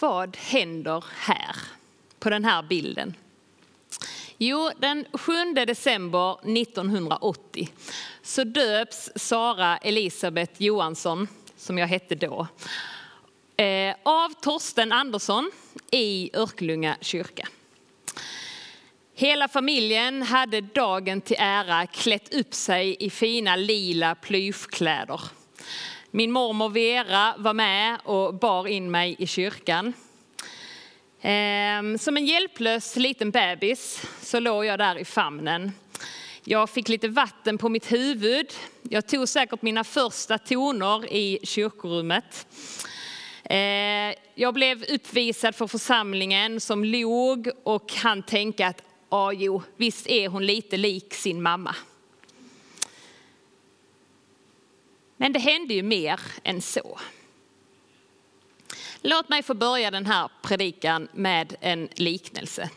Vad händer här på den här bilden? Jo, den 7 december 1980 så döps Sara Elisabeth Johansson, som jag hette då, eh, av Torsten Andersson i Örkelljunga kyrka. Hela familjen hade dagen till ära klätt upp sig i fina lila plyschkläder. Min mormor Vera var med och bar in mig i kyrkan. Ehm, som en hjälplös liten bebis så låg jag där i famnen. Jag fick lite vatten på mitt huvud. Jag tog säkert mina första toner i kyrkorummet. Ehm, jag blev uppvisad för församlingen som log och han tänkte att ah, jo, visst är hon lite lik sin mamma. Men det hände ju mer än så. Låt mig få börja den här predikan med en liknelse.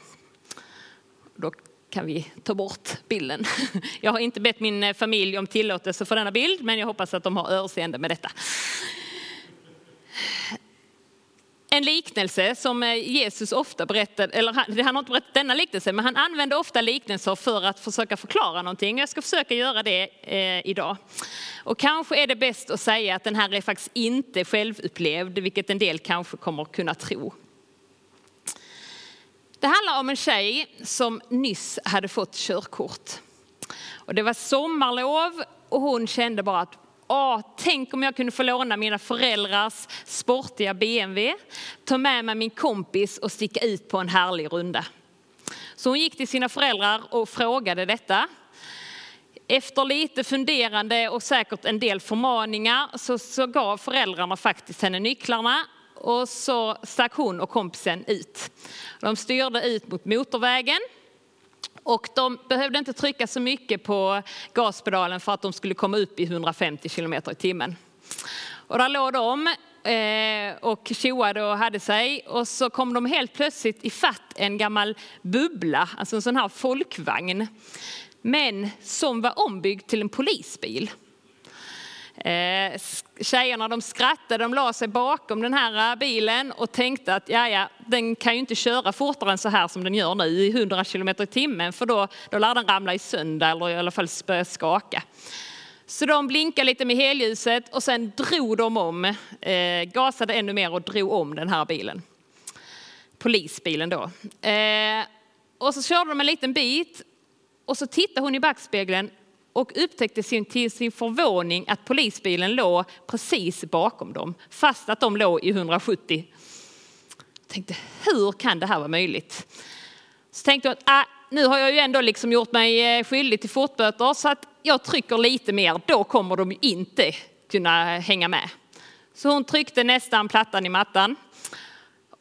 Då kan vi ta bort bilden. Jag har inte bett min familj om tillåtelse för denna bild, men jag hoppas att de har överseende med detta en liknelse som eh, Jesus ofta berättade, eller han, han har inte berättat denna liknelse, men han använde ofta liknelser för att försöka förklara någonting. Jag ska försöka göra det eh, idag. Och kanske är det bäst att säga att den här är faktiskt inte självupplevd, vilket en del kanske kommer kunna tro. Det handlar om en tjej som nyss hade fått körkort. Och det var sommarlov och hon kände bara att Åh, tänk om jag kunde få låna mina föräldrars sportiga BMW, ta med mig min kompis och sticka ut på en härlig runda. Så hon gick till sina föräldrar och frågade detta. Efter lite funderande och säkert en del förmaningar så, så gav föräldrarna faktiskt henne nycklarna och så stack hon och kompisen ut. De styrde ut mot motorvägen och de behövde inte trycka så mycket på gaspedalen för att de skulle komma upp i 150 kilometer i timmen. Och där låg de eh, och tjoade och hade sig och så kom de helt plötsligt i fatt en gammal bubbla, alltså en sån här folkvagn. Men som var ombyggd till en polisbil. Eh, tjejerna de skrattade, de la sig bakom den här eh, bilen och tänkte att ja, ja, den kan ju inte köra fortare än så här som den gör nu i 100 km i timmen för då, då lär den ramla i sönder eller i alla fall börja skaka. Så de blinkade lite med helljuset och sen drog de om, eh, gasade ännu mer och drog om den här bilen. Polisbilen då. Eh, och så körde de en liten bit och så tittade hon i backspegeln och upptäckte sin, till sin förvåning att polisbilen låg precis bakom dem, fast att de låg i 170. Jag tänkte, hur kan det här vara möjligt? Så tänkte jag att ah, nu har jag ju ändå liksom gjort mig eh, skyldig till fortböter så att jag trycker lite mer, då kommer de ju inte kunna hänga med. Så hon tryckte nästan plattan i mattan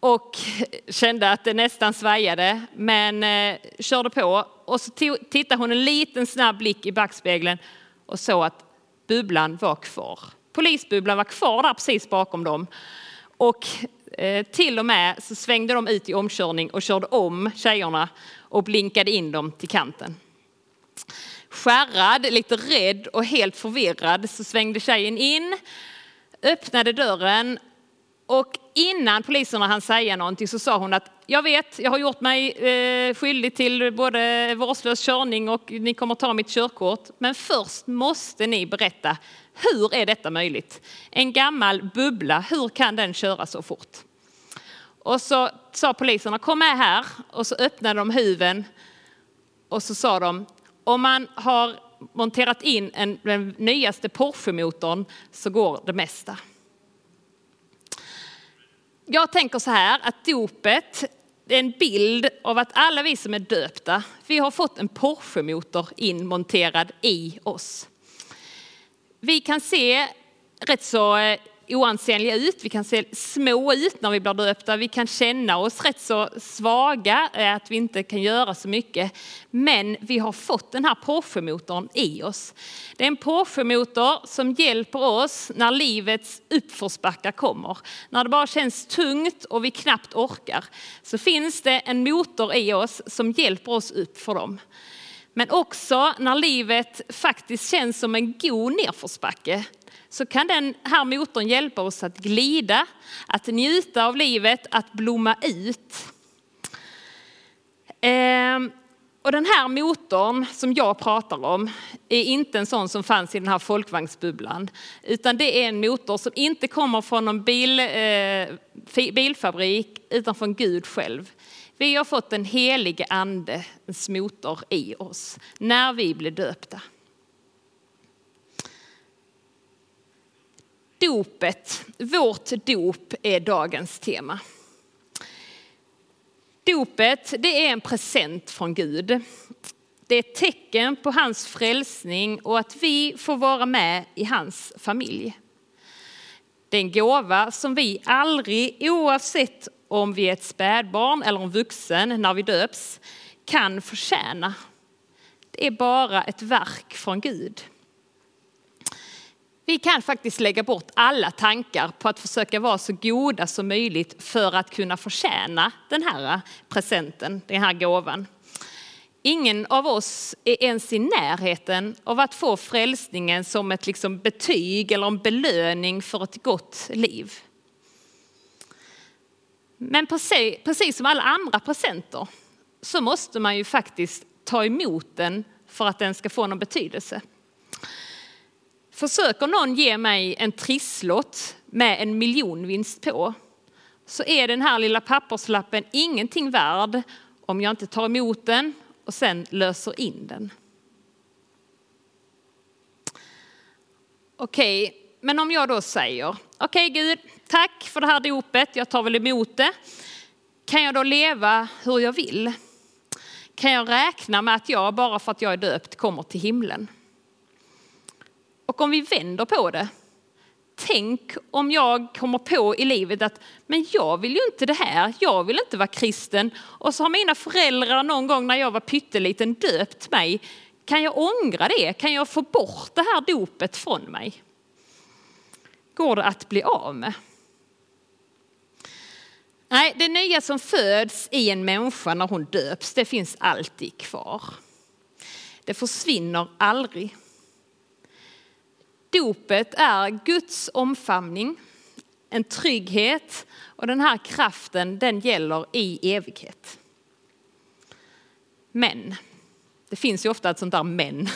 och kände att det nästan svajade, men eh, körde på. Och så tittade hon en liten snabb blick i backspegeln och såg att bubblan var kvar. Polisbubblan var kvar där precis bakom dem. Och eh, till och med så svängde de ut i omkörning och körde om tjejerna och blinkade in dem till kanten. Skärrad, lite rädd och helt förvirrad så svängde tjejen in, öppnade dörren och innan poliserna hann säga någonting så sa hon att jag vet, jag har gjort mig eh, skyldig till både vårdslös körning och ni kommer ta mitt körkort. Men först måste ni berätta, hur är detta möjligt? En gammal bubbla, hur kan den köra så fort? Och så sa poliserna, kom med här. Och så öppnade de huven och så sa de, om man har monterat in en, den nyaste Porsche-motorn så går det mesta jag tänker så här att dopet är en bild av att alla vi som är döpta, vi har fått en Porsche-motor inmonterad i oss. Vi kan se rätt så eh, oansenliga ut, vi kan se små ut när vi blir döpta, vi kan känna oss rätt så svaga, eh, att vi inte kan göra så mycket. Men vi har fått den här Porsche-motorn i oss. Det är en Porsche-motor som hjälper oss när livets uppförsbackar kommer. När det bara känns tungt och vi knappt orkar, så finns det en motor i oss som hjälper oss upp för dem. Men också när livet faktiskt känns som en god nedförsbacke så kan den här motorn hjälpa oss att glida, att njuta av livet, att blomma ut. Ehm, och den här motorn som jag pratar om är inte en sån som fanns i den här folkvagnsbubblan. Utan det är en motor som inte kommer från någon bil, eh, bilfabrik utan från Gud själv. Vi har fått den helige andes motor i oss när vi blev döpta. Dopet, vårt dop är dagens tema. Dopet det är en present från Gud. Det är ett tecken på hans frälsning och att vi får vara med i hans familj. Det är en gåva som vi aldrig, oavsett om vi är ett spädbarn eller en vuxen när vi döps, kan förtjäna. Det är bara ett verk från Gud. Vi kan faktiskt lägga bort alla tankar på att försöka vara så goda som möjligt för att kunna förtjäna den här eh, presenten, den här gåvan. Ingen av oss är ens i närheten av att få frälsningen som ett liksom betyg eller en belöning för ett gott liv. Men precis, precis som alla andra presenter så måste man ju faktiskt ta emot den för att den ska få någon betydelse. Försöker någon ge mig en trisslott med en miljonvinst på så är den här lilla papperslappen ingenting värd om jag inte tar emot den och sen löser in den. Okej, okay, men om jag då säger, okej okay, Gud, tack för det här dopet, jag tar väl emot det. Kan jag då leva hur jag vill? Kan jag räkna med att jag, bara för att jag är döpt, kommer till himlen? Och om vi vänder på det, tänk om jag kommer på i livet att men jag vill ju inte det här, jag vill inte vara kristen. Och så har mina föräldrar någon gång när jag var pytteliten döpt mig. Kan jag ångra det? Kan jag få bort det här dopet från mig? Går det att bli av med? Nej, det nya som föds i en människa när hon döps, det finns alltid kvar. Det försvinner aldrig. Dopet är Guds omfamning, en trygghet och den här kraften den gäller i evighet. Men, det finns ju ofta ett sånt där men.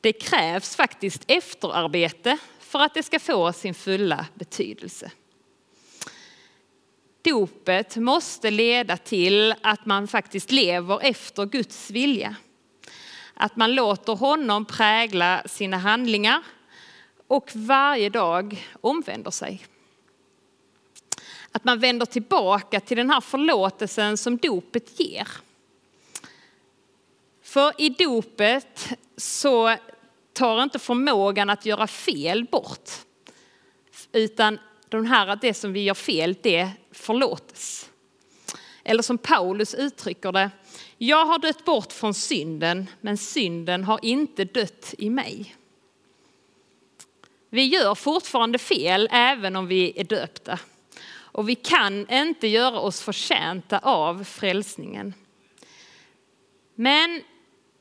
Det krävs faktiskt efterarbete för att det ska få sin fulla betydelse. Dopet måste leda till att man faktiskt lever efter Guds vilja. Att man låter honom prägla sina handlingar och varje dag omvänder sig. Att man vänder tillbaka till den här förlåtelsen som dopet ger. För i dopet så tar inte förmågan att göra fel bort. Utan de här, det som vi gör fel, det förlåtes. Eller som Paulus uttrycker det, jag har dött bort från synden, men synden har inte dött i mig. Vi gör fortfarande fel även om vi är döpta. Och vi kan inte göra oss förtjänta av frälsningen. Men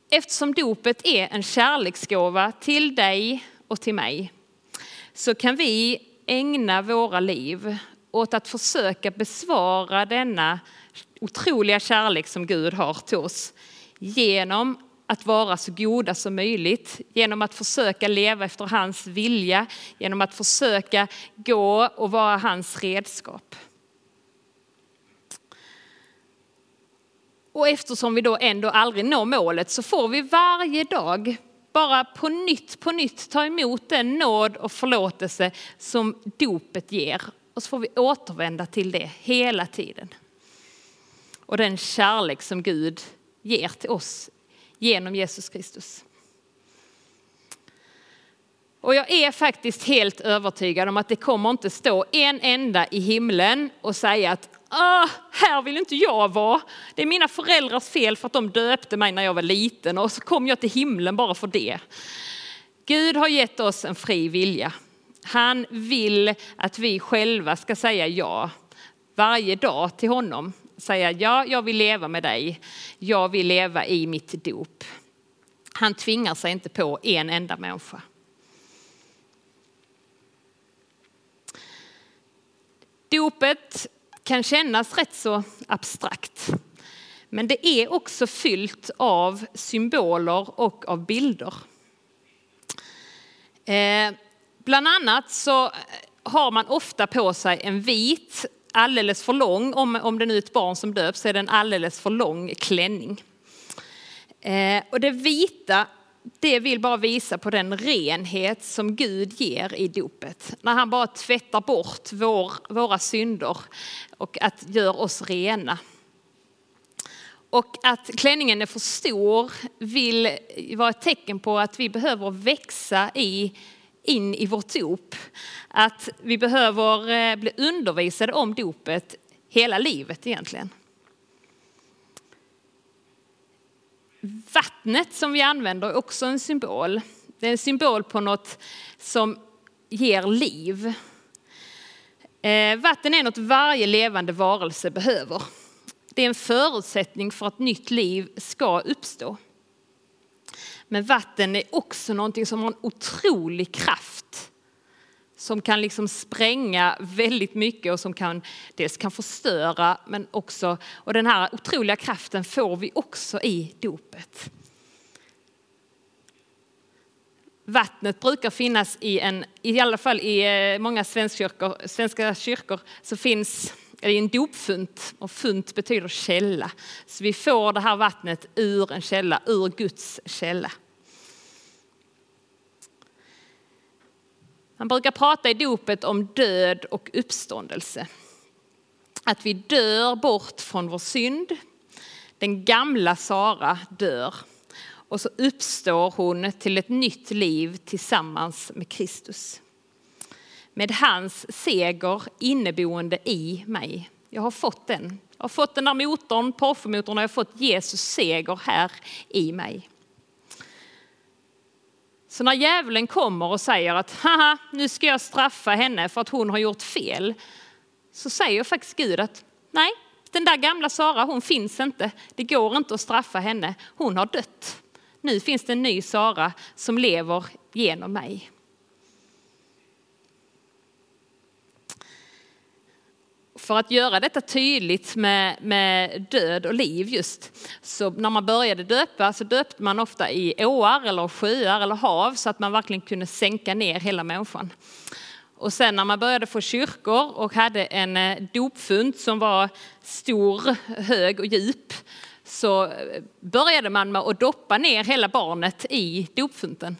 eftersom dopet är en kärleksgåva till dig och till mig så kan vi ägna våra liv åt att försöka besvara denna otroliga kärlek som Gud har till oss genom att vara så goda som möjligt genom att försöka leva efter hans vilja, genom att försöka gå och vara hans redskap. Och eftersom vi då ändå aldrig når målet så får vi varje dag bara på nytt, på nytt ta emot den nåd och förlåtelse som dopet ger. Och så får vi återvända till det hela tiden. Och den kärlek som Gud ger till oss genom Jesus Kristus. Och jag är faktiskt helt övertygad om att det kommer inte stå en enda i himlen och säga att Åh, här vill inte jag vara. Det är mina föräldrars fel för att de döpte mig när jag var liten och så kom jag till himlen bara för det. Gud har gett oss en fri vilja. Han vill att vi själva ska säga ja varje dag till honom säga ja, jag vill leva med dig. Jag vill leva i mitt dop. Han tvingar sig inte på en enda människa. Dopet kan kännas rätt så abstrakt. Men det är också fyllt av symboler och av bilder. Eh, bland annat så har man ofta på sig en vit, alldeles för lång, om, om det nu är ett barn som döps, så är det en alldeles för lång klänning. Eh, och det vita, det vill bara visa på den renhet som Gud ger i dopet. När han bara tvättar bort vår, våra synder och att gör oss rena. Och att klänningen är för stor vill vara ett tecken på att vi behöver växa i, in i vårt dop. Att vi behöver eh, bli undervisade om dopet hela livet egentligen. Vattnet som vi använder är också en symbol. Det är en symbol på något som ger liv. Eh, vatten är något varje levande varelse behöver. Det är en förutsättning för att nytt liv ska uppstå. Men vatten är också någonting som har en otrolig kraft. Som kan liksom spränga väldigt mycket och som kan, dels kan förstöra men också, och den här otroliga kraften får vi också i dopet. Vattnet brukar finnas i en, i alla fall i eh, många svenska svenska kyrkor så finns är en dopfunt och funt betyder källa. Så vi får det här vattnet ur en källa, ur Guds källa. Man brukar prata i dopet om död och uppståndelse. Att vi dör bort från vår synd. Den gamla Sara dör och så uppstår hon till ett nytt liv tillsammans med Kristus med hans seger inneboende i mig. Jag har fått den. Jag har fått den där motorn, Porsche-motorn, och jag har fått Jesus seger här i mig. Så när djävulen kommer och säger att haha, nu ska jag straffa henne för att hon har gjort fel. Så säger faktiskt Gud att nej, den där gamla Sara, hon finns inte. Det går inte att straffa henne. Hon har dött. Nu finns det en ny Sara som lever genom mig. För att göra detta tydligt med, med, död och liv just, så när man började döpa så döpte man ofta i åar eller sjöar eller hav så att man verkligen kunde sänka ner hela människan. Och sen när man började få kyrkor och hade en eh, dopfunt som var stor, hög och djup så började man med att doppa ner hela barnet i dopfunten.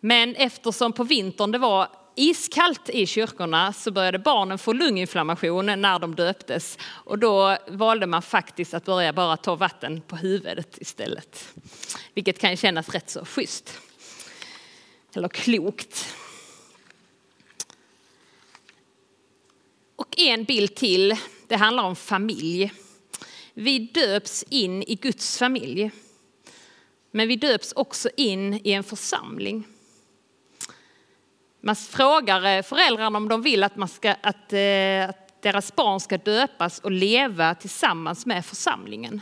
Men eftersom på vintern det var iskallt i kyrkorna så började barnen få lunginflammation när de döptes och då valde man faktiskt att börja bara ta vatten på huvudet istället. Vilket kan kännas rätt så schysst. Eller klokt. Och en bild till, det handlar om familj. Vi döps in i Guds familj. Men vi döps också in i en församling. Man frågar eh, föräldrarna om de vill att, man ska, att, eh, att deras barn ska döpas och leva tillsammans med församlingen.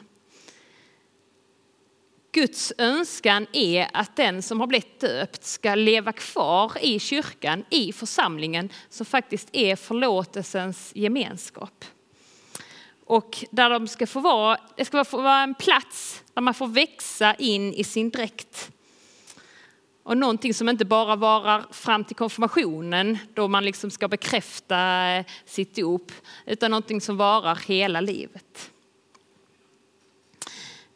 Guds önskan är att den som har blivit döpt ska leva kvar i kyrkan, i församlingen som faktiskt är förlåtelsens gemenskap. Och där de ska få vara, det ska få vara en plats där man får växa in i sin dräkt och någonting som inte bara varar fram till konfirmationen då man liksom ska bekräfta eh, sitt dop, utan någonting som varar hela livet.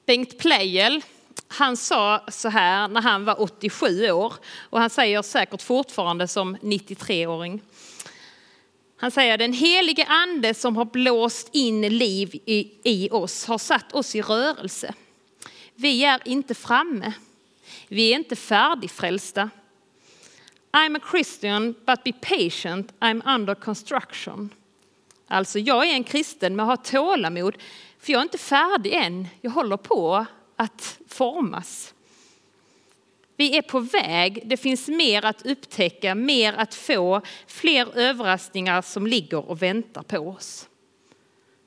Bengt Pleijel, han sa så här när han var 87 år och han säger säkert fortfarande som 93-åring. Han säger den helige ande som har blåst in liv i, i oss har satt oss i rörelse. Vi är inte framme. Vi är inte färdigfrälsta. I'm a Christian but be patient, I'm under construction. Alltså jag är en kristen men har tålamod för jag är inte färdig än. Jag håller på att formas. Vi är på väg, det finns mer att upptäcka, mer att få, fler överraskningar som ligger och väntar på oss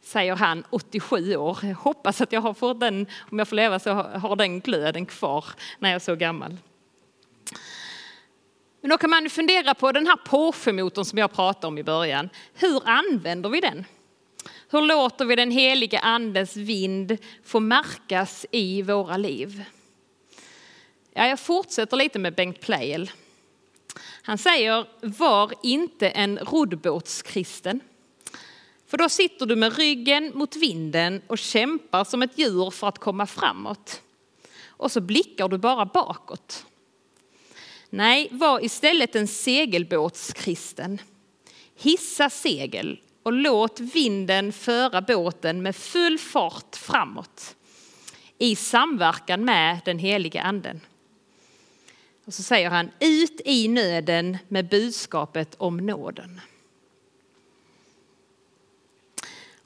säger han 87 år. Jag hoppas att jag har fått den, om jag får leva så har den glöden kvar när jag är så gammal. Men då kan man fundera på den här Porsche-motorn som jag pratade om i början. Hur använder vi den? Hur låter vi den heliga andens vind få märkas i våra liv? Ja, jag fortsätter lite med Bengt Pleijel. Han säger, var inte en roddbåtskristen. För då sitter du med ryggen mot vinden och kämpar som ett djur för att komma framåt. Och så blickar du bara bakåt. Nej, var istället en segelbåtskristen. Hissa segel och låt vinden föra båten med full fart framåt i samverkan med den heliga anden. Och så säger han ut i nöden med budskapet om nåden.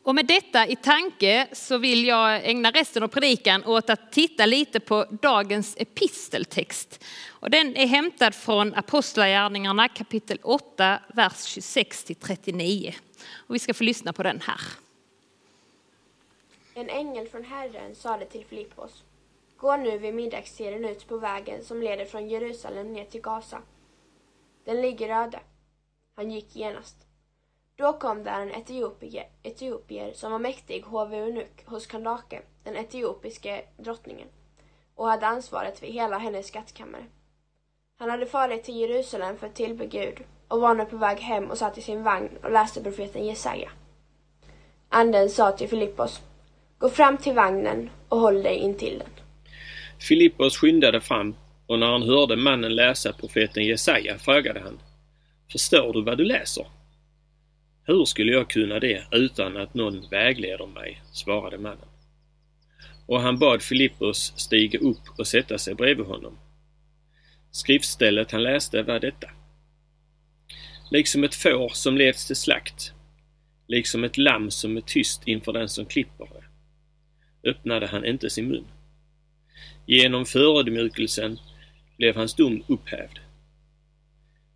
Och med detta i tanke så vill jag ägna resten av predikan åt att titta lite på dagens episteltext. Och den är hämtad från Apostlagärningarna kapitel 8, vers 26 till 39. Och vi ska få lyssna på den här. En ängel från Herren sade till Filippos. Gå nu vid middagstiden ut på vägen som leder från Jerusalem ner till Gaza. Den ligger öde. Han gick genast. Då kom där en etiopier, etiopier som var mäktig hoveunuck hos Kandake, den etiopiske drottningen, och hade ansvaret för hela hennes skattkammare. Han hade farit till Jerusalem för att tillbe Gud och var nu på väg hem och satt i sin vagn och läste profeten Jesaja. Anden sa till Filippos, gå fram till vagnen och håll dig intill den. Filippos skyndade fram och när han hörde mannen läsa profeten Jesaja frågade han, förstår du vad du läser? Hur skulle jag kunna det utan att någon vägleder mig, svarade mannen. Och han bad Filippos stiga upp och sätta sig bredvid honom. Skriftstället han läste var detta. Liksom ett får som leds till slakt, liksom ett lamm som är tyst inför den som klipper det, öppnade han inte sin mun. Genom förödmjukelsen blev hans dom upphävd.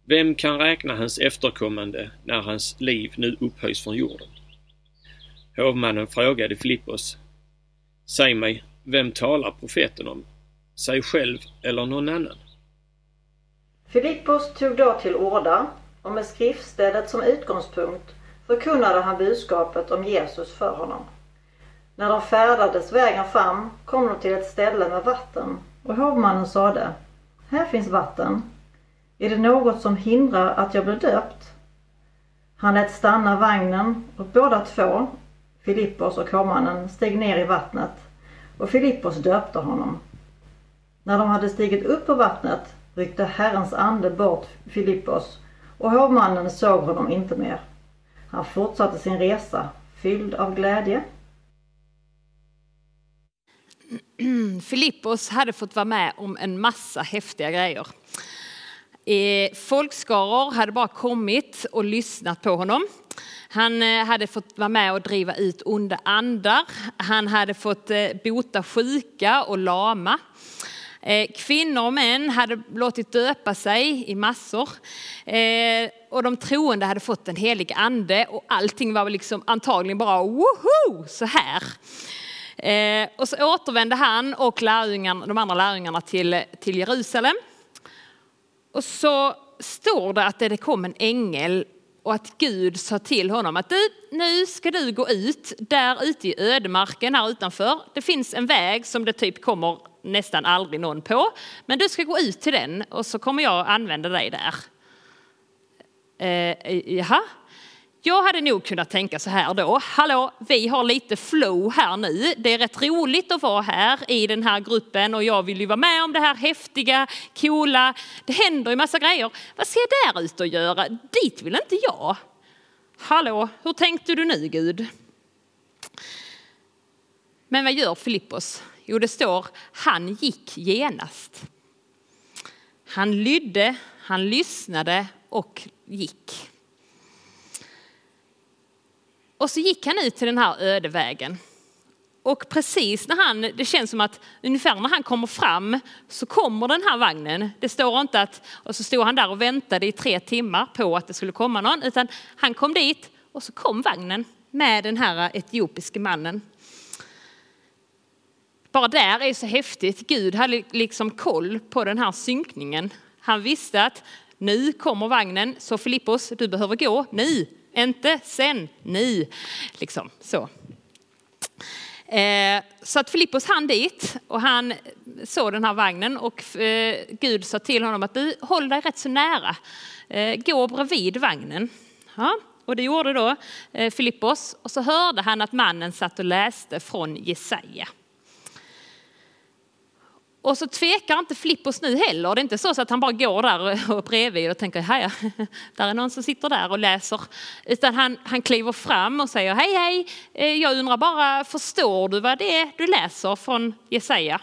Vem kan räkna hans efterkommande när hans liv nu upphöjs från jorden? Hovmannen frågade Filippos, Säg mig, vem talar profeten om? Sig själv eller någon annan? Filippos tog då till orda och med skriftstället som utgångspunkt förkunnade han budskapet om Jesus för honom. När de färdades vägen fram kom de till ett ställe med vatten och hovmannen sade Här finns vatten. Är det något som hindrar att jag blir döpt? Han lät stanna vagnen och båda två, Filippos och hovmannen, steg ner i vattnet och Filippos döpte honom. När de hade stigit upp på vattnet ryckte Herrens ande bort Filippos och hovmannen såg honom inte mer. Han fortsatte sin resa, fylld av glädje. Filippos hade fått vara med om en massa häftiga grejer. Eh, folkskaror hade bara kommit och lyssnat på honom. Han eh, hade fått vara med och driva ut onda andar. Han hade fått eh, bota sjuka och lama. Kvinnor och män hade låtit döpa sig i massor. Och de troende hade fått en helig ande och allting var liksom antagligen bara woho, så här. Och så återvände han och lärjungarna, de andra lärjungarna till, till Jerusalem. Och så står det att det kom en ängel och att Gud sa till honom att du, nu ska du gå ut där ute i ödemarken här utanför. Det finns en väg som det typ kommer nästan aldrig någon på. Men du ska gå ut till den och så kommer jag använda dig där. Eh, eh jaha, jag hade nog kunnat tänka så här då, hallå, vi har lite flow här nu. Det är rätt roligt att vara här i den här gruppen och jag vill ju vara med om det här häftiga, coola. Det händer ju massa grejer. Vad ska jag där ute och göra? Dit vill inte jag. Hallå, hur tänkte du nu Gud? Men vad gör Filippos? Jo, det står han gick genast. Han lydde, han lyssnade och gick. Och så gick han ut till den här öde vägen. Och precis när han, det känns som att ungefär när han kommer fram så kommer den här vagnen. Det står inte att, och så stod han där och väntade i tre timmar på att det skulle komma någon, utan han kom dit och så kom vagnen med den här etiopiske mannen. Bara där är så häftigt. Gud hade liksom koll på den här synkningen. Han visste att nu kommer vagnen, så Filippos, du behöver gå nu, inte sen, nu. Liksom så. Eh, så att Filippos hann dit och han såg den här vagnen och eh, Gud sa till honom att du håll dig rätt så nära. Eh, gå bredvid vagnen. Ja, och det gjorde då eh, Filippos och så hörde han att mannen satt och läste från Jesaja. Och så tvekar inte Flippos nu heller. Det är inte så att han bara går där och bredvid och tänker, här där är någon som sitter där och läser. Utan han, han kliver fram och säger, hej hej, eh, jag undrar bara, förstår du vad det är du läser från Jesaja?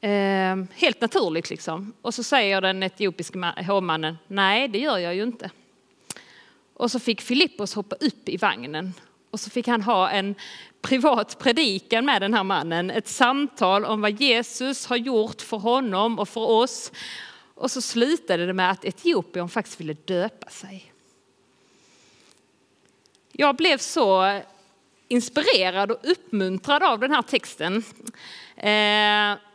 Ehm, helt naturligt liksom. Och så säger den etiopiska hovmannen, nej det gör jag ju inte. Och så fick Filippos hoppa upp i vagnen och så fick han ha en privat predikan med den här mannen, ett samtal om vad Jesus har gjort för honom och för oss. Och så slutade det med att Etiopien faktiskt ville döpa sig. Jag blev så inspirerad och uppmuntrad av den här texten. Eh,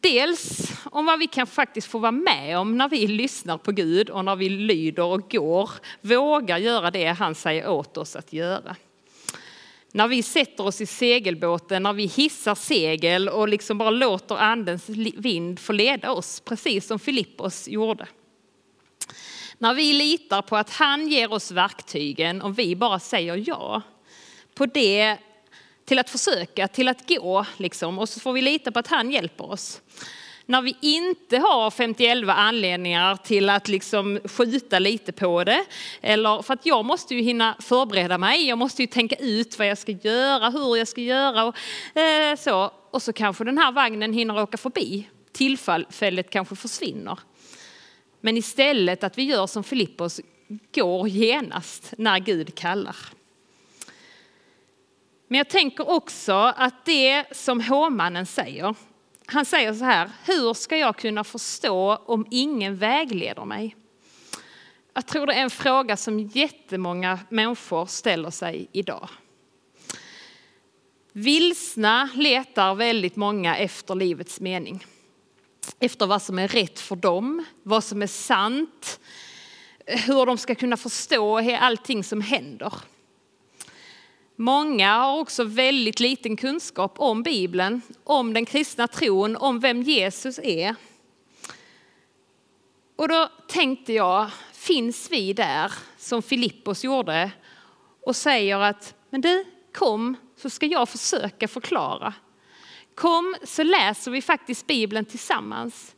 Dels om vad vi kan faktiskt få vara med om när vi lyssnar på Gud och när vi lyder och går, vågar göra det han säger åt oss att göra. När vi sätter oss i segelbåten, när vi hissar segel och liksom bara låter andens vind få leda oss, precis som Filippos gjorde. När vi litar på att han ger oss verktygen och vi bara säger ja på det till att försöka, till att gå liksom. Och så får vi lita på att han hjälper oss när vi inte har 51 anledningar till att liksom skjuta lite på det. Eller för att jag måste ju hinna förbereda mig, jag måste ju tänka ut vad jag ska göra, hur jag ska göra och eh, så. Och så kanske den här vagnen hinner åka förbi, tillfället kanske försvinner. Men istället att vi gör som Filippos, går genast när Gud kallar. Men jag tänker också att det som hovmannen säger, han säger så här, hur ska jag kunna förstå om ingen vägleder mig? Jag tror det är en fråga som jättemånga människor ställer sig idag. Vilsna letar väldigt många efter livets mening. Efter vad som är rätt för dem, vad som är sant, hur de ska kunna förstå allting som händer. Många har också väldigt liten kunskap om Bibeln, om den kristna tron, om vem Jesus är. Och då tänkte jag, finns vi där som Filippos gjorde och säger att, men du, kom så ska jag försöka förklara. Kom så läser vi faktiskt Bibeln tillsammans.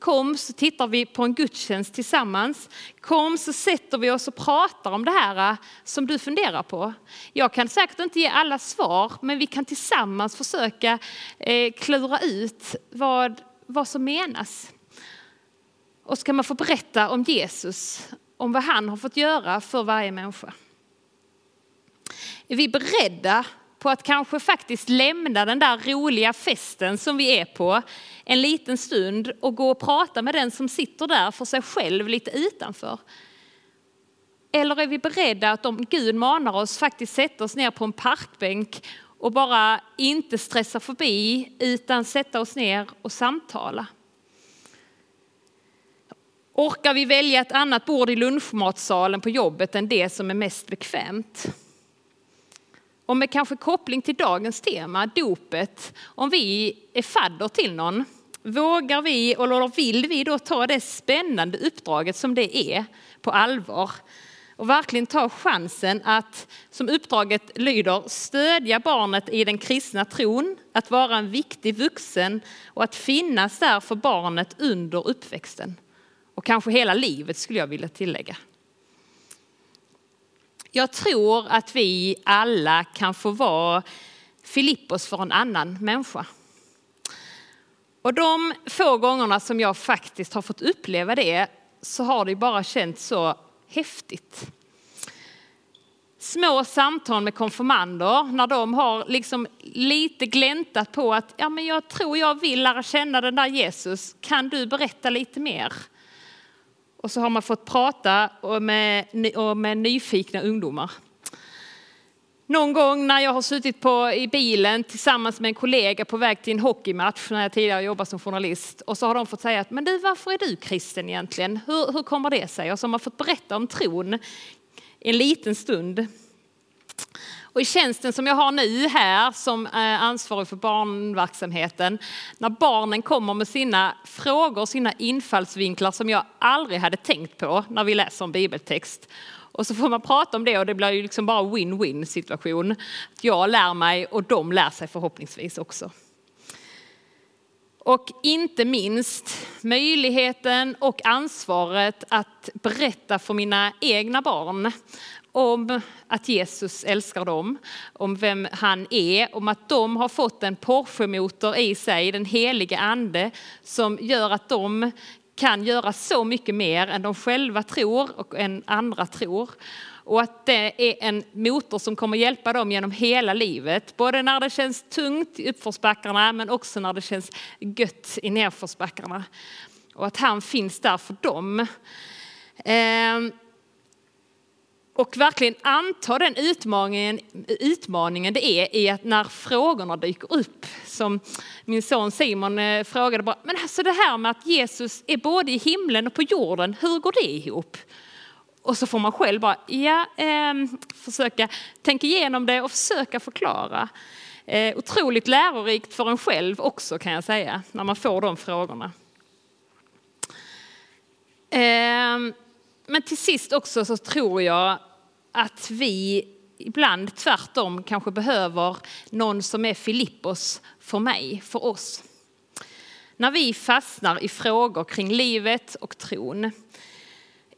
Kom så tittar vi på en gudstjänst tillsammans. Kom så sätter vi oss och pratar om det här eh, som du funderar på. Jag kan säkert inte ge alla svar, men vi kan tillsammans försöka eh, klura ut vad, vad som menas. Och så kan man få berätta om Jesus, om vad han har fått göra för varje människa. Är vi beredda på att kanske faktiskt lämna den där roliga festen som vi är på en liten stund och gå och prata med den som sitter där för sig själv lite utanför. Eller är vi beredda att om Gud manar oss faktiskt sätta oss ner på en parkbänk och bara inte stressa förbi utan sätta oss ner och samtala. Orkar vi välja ett annat bord i lunchmatsalen på jobbet än det som är mest bekvämt? Och med kanske koppling till dagens tema, dopet, om vi är fadder till någon, vågar vi eller vill vi då ta det spännande uppdraget som det är på allvar? Och verkligen ta chansen att, som uppdraget lyder, stödja barnet i den kristna tron, att vara en viktig vuxen och att finnas där för barnet under uppväxten. Och kanske hela livet skulle jag vilja tillägga. Jag tror att vi alla kan få vara Filippos för en annan människa. Och de få gångerna som jag faktiskt har fått uppleva det så har det bara känts så häftigt. Små samtal med konfirmander när de har liksom lite gläntat på att ja, men jag tror jag vill lära känna den där Jesus. Kan du berätta lite mer? Och så har man fått prata med, med nyfikna ungdomar. Någon gång när jag har suttit på, i bilen tillsammans med en kollega på väg till en hockeymatch när jag tidigare jobbat som journalist och så har de fått säga att men du varför är du kristen egentligen? Hur, hur kommer det sig? Och så har man fått berätta om tron en liten stund. Och i tjänsten som jag har nu här som eh, ansvarig för barnverksamheten, när barnen kommer med sina frågor, sina infallsvinklar som jag aldrig hade tänkt på när vi läser en bibeltext. Och så får man prata om det och det blir ju liksom bara win-win situation. Jag lär mig och de lär sig förhoppningsvis också. Och inte minst möjligheten och ansvaret att berätta för mina egna barn om att Jesus älskar dem, om vem han är, om att de har fått en Porsche-motor i sig, den helige ande, som gör att de kan göra så mycket mer än de själva tror och än andra tror. Och att det är en motor som kommer hjälpa dem genom hela livet. Både när det känns tungt i uppförsbackarna men också när det känns gött i nedförsbackarna. Och att han finns där för dem. Ehm, och verkligen anta den utmaningen, utmaningen det är i att när frågorna dyker upp, som min son Simon eh, frågade bara, men alltså det här med att Jesus är både i himlen och på jorden, hur går det ihop? Och så får man själv bara, ja, eh, försöka tänka igenom det och försöka förklara. Eh, otroligt lärorikt för en själv också kan jag säga, när man får de frågorna. Eh, men till sist också så tror jag att vi ibland tvärtom kanske behöver någon som är Filippos för mig, för oss. När vi fastnar i frågor kring livet och tron,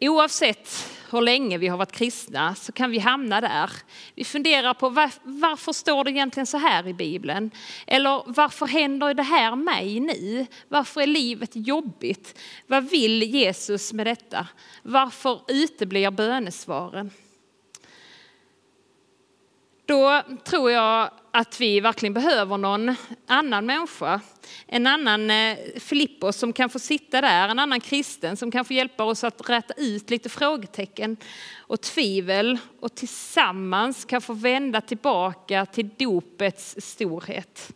oavsett hur länge vi har varit kristna så kan vi hamna där. Vi funderar på var, varför står det egentligen så här i Bibeln? Eller varför händer det här mig nu? Varför är livet jobbigt? Vad vill Jesus med detta? Varför uteblir bönesvaren? Då tror jag att vi verkligen behöver någon annan människa, en annan eh, Filippos som kan få sitta där, en annan kristen som kan få hjälpa oss att rätta ut lite frågetecken och tvivel och tillsammans kan få vända tillbaka till dopets storhet.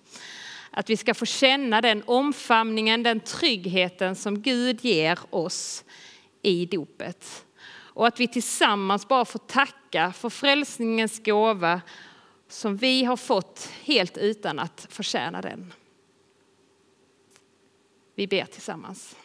Att vi ska få känna den omfamningen, den tryggheten som Gud ger oss i dopet. Och att vi tillsammans bara får tacka tacka för frälsningens gåva som vi har fått helt utan att förtjäna den. Vi ber tillsammans.